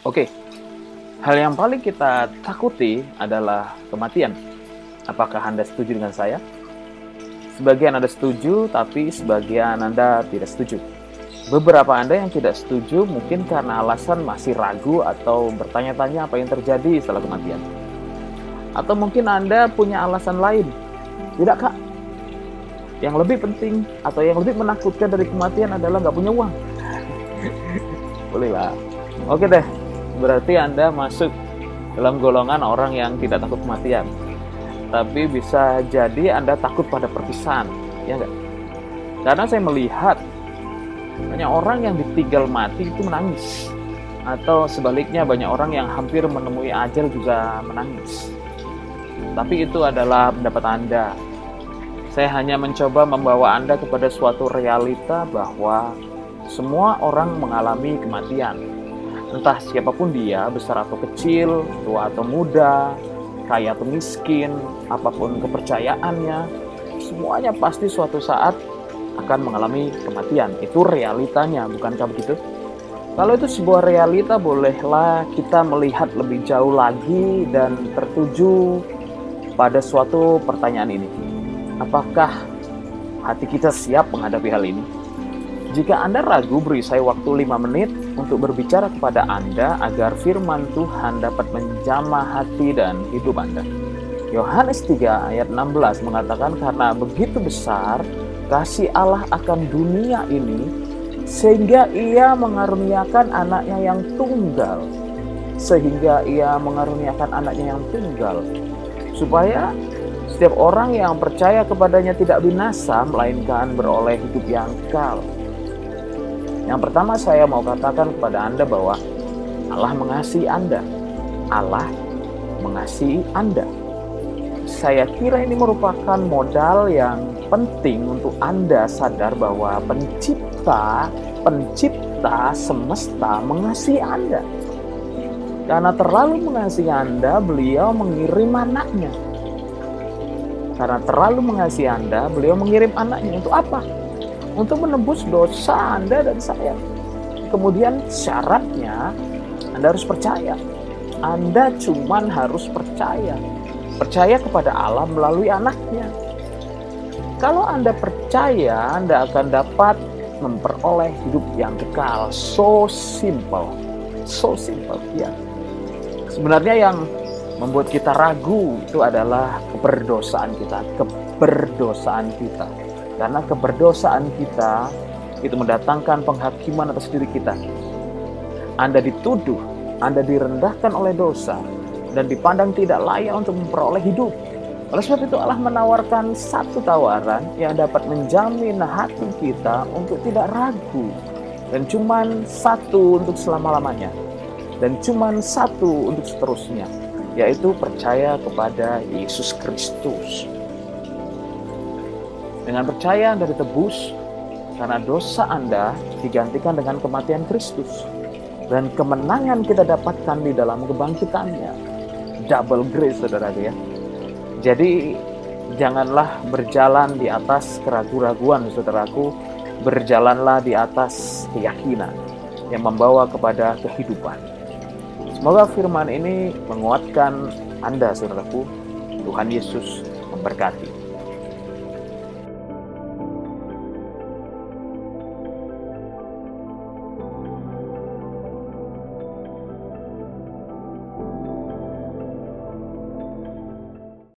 Oke, hal yang paling kita takuti adalah kematian. Apakah Anda setuju dengan saya? Sebagian Anda setuju, tapi sebagian Anda tidak setuju. Beberapa Anda yang tidak setuju mungkin karena alasan masih ragu atau bertanya-tanya apa yang terjadi setelah kematian. Atau mungkin Anda punya alasan lain. Tidak, Kak? Yang lebih penting atau yang lebih menakutkan dari kematian adalah nggak punya uang. Boleh lah. Oke deh, berarti Anda masuk dalam golongan orang yang tidak takut kematian. Tapi bisa jadi Anda takut pada perpisahan, ya enggak? Karena saya melihat banyak orang yang ditinggal mati itu menangis. Atau sebaliknya banyak orang yang hampir menemui ajal juga menangis. Tapi itu adalah pendapat Anda. Saya hanya mencoba membawa Anda kepada suatu realita bahwa semua orang mengalami kematian. Entah siapa pun dia, besar atau kecil, tua atau muda, kaya atau miskin, apa pun kepercayaannya, semuanya pasti suatu saat akan mengalami kematian. Itu realitanya, bukankah begitu? Kalau itu sebuah realita, bolehlah kita melihat lebih jauh lagi dan tertuju pada suatu pertanyaan ini. Apakah hati kita siap menghadapi hal ini? Jika Anda ragu, beri saya waktu 5 menit untuk berbicara kepada Anda agar firman Tuhan dapat menjamah hati dan hidup Anda. Yohanes 3 ayat 16 mengatakan karena begitu besar kasih Allah akan dunia ini sehingga ia mengaruniakan anaknya yang tunggal sehingga ia mengaruniakan anaknya yang tunggal supaya setiap orang yang percaya kepadanya tidak binasa melainkan beroleh hidup yang kekal. Yang pertama saya mau katakan kepada Anda bahwa Allah mengasihi Anda. Allah mengasihi Anda. Saya kira ini merupakan modal yang penting untuk Anda sadar bahwa pencipta, pencipta semesta mengasihi Anda. Karena terlalu mengasihi Anda, beliau mengirim anaknya. Karena terlalu mengasihi Anda, beliau mengirim anaknya. Untuk apa? Untuk menebus dosa Anda dan saya. Kemudian syaratnya Anda harus percaya. Anda cuman harus percaya. Percaya kepada Allah melalui anaknya kalau Anda percaya, Anda akan dapat memperoleh hidup yang kekal. So simple. So simple, ya. Sebenarnya yang membuat kita ragu itu adalah keberdosaan kita, keberdosaan kita. Karena keberdosaan kita itu mendatangkan penghakiman atas diri kita. Anda dituduh, Anda direndahkan oleh dosa, dan dipandang tidak layak untuk memperoleh hidup. Oleh sebab itu Allah menawarkan satu tawaran yang dapat menjamin hati kita untuk tidak ragu. Dan cuman satu untuk selama-lamanya. Dan cuman satu untuk seterusnya. Yaitu percaya kepada Yesus Kristus. Dengan percaya Anda ditebus, karena dosa Anda digantikan dengan kematian Kristus. Dan kemenangan kita dapatkan di dalam kebangkitannya. Double grace, saudara ya jadi janganlah berjalan di atas keraguan-raguan saudaraku, berjalanlah di atas keyakinan yang membawa kepada kehidupan. Semoga firman ini menguatkan Anda saudaraku. Tuhan Yesus memberkati.